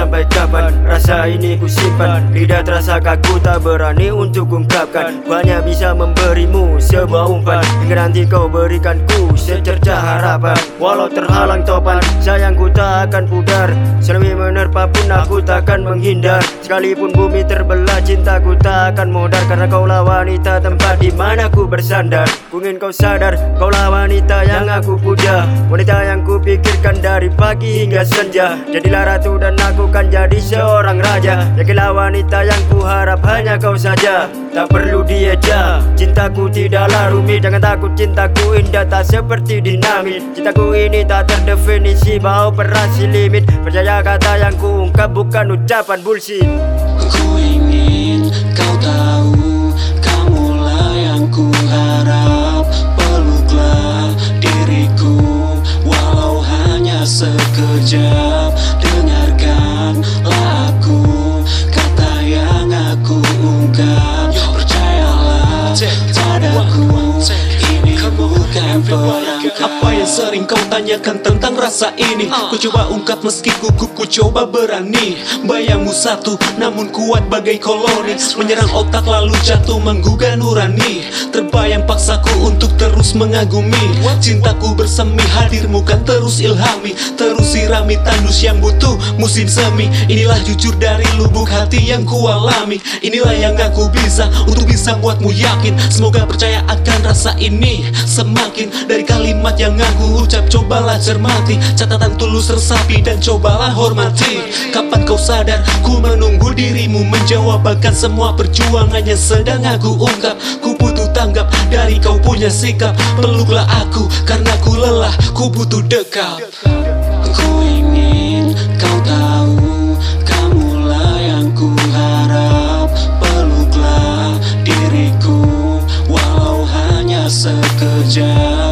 harapan Rasa ini ku simpan. Tidak terasa kaku tak berani untuk ungkapkan. Ku hanya bisa memberimu sebuah umpan. Hingga nanti kau berikanku secerca harapan. Walau terhalang topan Sayangku tak akan pudar. Selami menerpa pun aku takkan menghindar. Sekalipun bumi terbelah cintaku tak akan modar. Karena kaulah wanita tempat di mana ku bersandar. Ku ingin kau sadar Kaulah wanita yang aku puja. Wanita yang ku pikirkan dari pagi hingga senja. Jadilah ratu dan aku kan jadi seorang raja. Yakinlah wanita yang ku harap hanya kau saja. Tak perlu dieja. Cintaku tidaklah rumit. Jangan takut cintaku indah tak seperti dinamit. Cintaku ini tak terdefinisi Bau operasi limit. Percaya kata yang ku ungkap bukan ucapan bullshit. Ku ingin kau tahu Kamulah yang ku harap Peluklah diriku Walau hanya sekejap Dengarkanlah aku Kata yang aku ungkap. Percayalah padaku Ini bukan perangkap. Apa yang sering kau tanyakan tentang rasa ini. Ku coba ungkap meski kuku ku coba berani. Bayangmu satu namun kuat bagai koloni. Menyerang otak lalu jatuh menggugah nurani. Terbayang paksaku untuk terus mengagumi. Cintaku bersemi hadirmu kan terus ilhami. Terus sirami tandus yang butuh musim semi. Inilah jujur dari lubuk hati yang ku alami. Inilah yang aku bisa untuk bisa buatmu yakin. Semoga percaya akan rasa ini Semakin. Dari kalimat yang aku ucap Cobalah cermati Catatan tulus resapi dan cobalah hormati. Kapan kau sadar ku menunggu dirimu Menjawab akan semua perjuangannya sedang aku ungkap? Ku butuh tanggap dari kau punya sikap. Peluklah aku karena ku lelah Ku butuh dekap. Ku ingin kau tahu Kamulah yang ku harap. Peluklah diriku Walau hanya sekejap